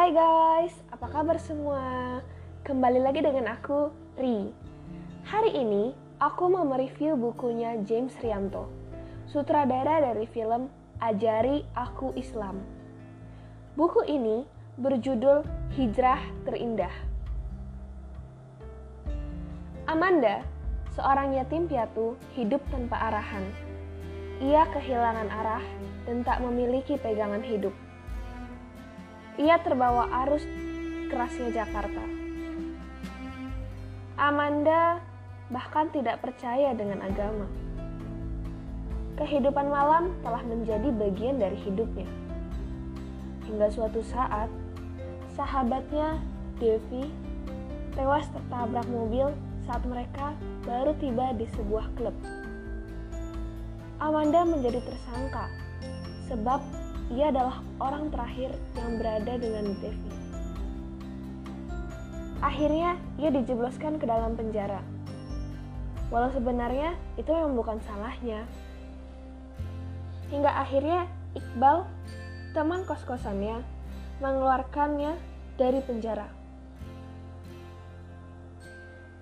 Hai guys, apa kabar semua? Kembali lagi dengan aku, Ri. Hari ini, aku mau mereview bukunya James Rianto, sutradara dari film Ajari Aku Islam. Buku ini berjudul Hijrah Terindah. Amanda, seorang yatim piatu, hidup tanpa arahan. Ia kehilangan arah dan tak memiliki pegangan hidup. Ia terbawa arus kerasnya Jakarta. Amanda bahkan tidak percaya dengan agama. Kehidupan malam telah menjadi bagian dari hidupnya. Hingga suatu saat, sahabatnya Devi tewas tertabrak mobil saat mereka baru tiba di sebuah klub. Amanda menjadi tersangka sebab ia adalah orang terakhir yang berada dengan Devi. Akhirnya, ia dijebloskan ke dalam penjara. Walau sebenarnya itu memang bukan salahnya. Hingga akhirnya Iqbal, teman kos-kosannya, mengeluarkannya dari penjara.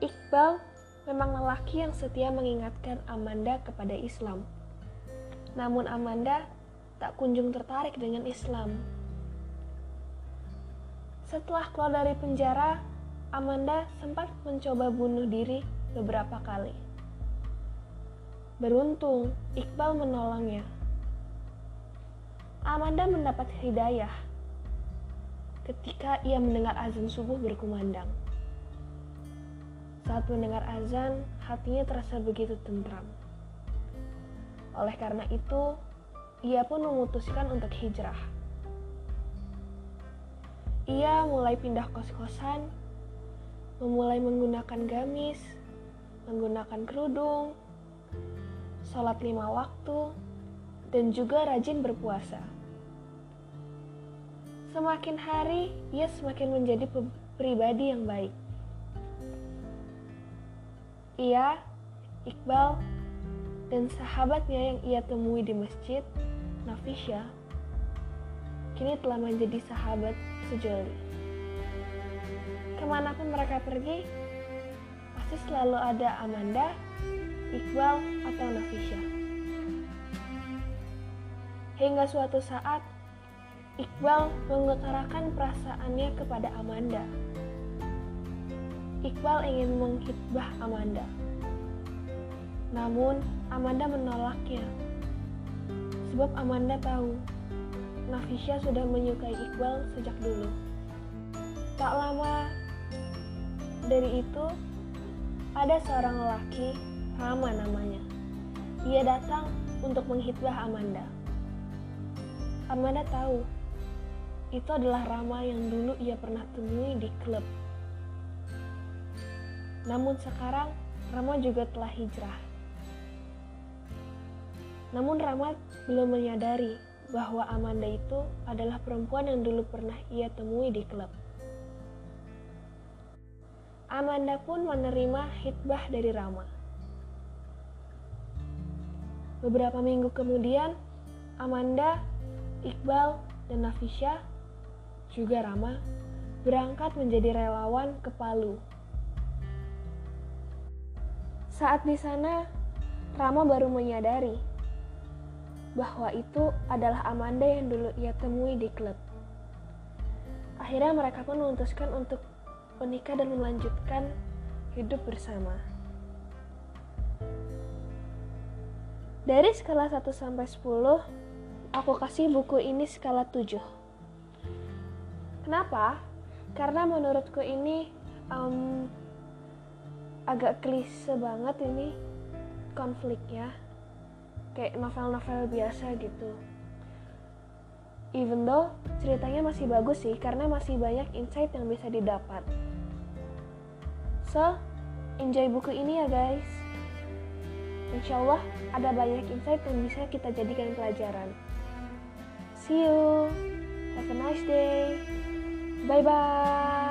Iqbal memang lelaki yang setia mengingatkan Amanda kepada Islam. Namun Amanda tak kunjung tertarik dengan Islam. Setelah keluar dari penjara, Amanda sempat mencoba bunuh diri beberapa kali. Beruntung, Iqbal menolongnya. Amanda mendapat hidayah ketika ia mendengar azan subuh berkumandang. Saat mendengar azan, hatinya terasa begitu tentram. Oleh karena itu, ia pun memutuskan untuk hijrah. Ia mulai pindah kos-kosan, memulai menggunakan gamis, menggunakan kerudung, sholat lima waktu, dan juga rajin berpuasa. Semakin hari, ia semakin menjadi pribadi yang baik. Ia, Iqbal, dan sahabatnya yang ia temui di masjid Nafisha kini telah menjadi sahabat sejoli. Ke mana pun mereka pergi, pasti selalu ada Amanda, Iqbal, atau Nafisha. Hingga suatu saat, Iqbal mengutarakan perasaannya kepada Amanda. Iqbal ingin menghitbah Amanda. Namun, Amanda menolaknya Sebab Amanda tahu, Nafisha sudah menyukai Iqbal sejak dulu. Tak lama dari itu, ada seorang lelaki, Rama namanya. Ia datang untuk menghitbah Amanda. Amanda tahu, itu adalah Rama yang dulu ia pernah temui di klub. Namun sekarang, Rama juga telah hijrah. Namun Rama belum menyadari bahwa Amanda itu adalah perempuan yang dulu pernah ia temui di klub. Amanda pun menerima hitbah dari Rama. Beberapa minggu kemudian, Amanda, Iqbal, dan Nafisha, juga Rama, berangkat menjadi relawan ke Palu. Saat di sana, Rama baru menyadari bahwa itu adalah Amanda yang dulu ia temui di klub. Akhirnya mereka pun memutuskan untuk menikah dan melanjutkan hidup bersama. Dari skala 1 sampai 10, aku kasih buku ini skala 7. Kenapa? Karena menurutku ini um, agak klise banget ini konfliknya kayak novel-novel biasa gitu. Even though ceritanya masih bagus sih karena masih banyak insight yang bisa didapat. So enjoy buku ini ya guys. Insya Allah ada banyak insight yang bisa kita jadikan pelajaran. See you. Have a nice day. Bye bye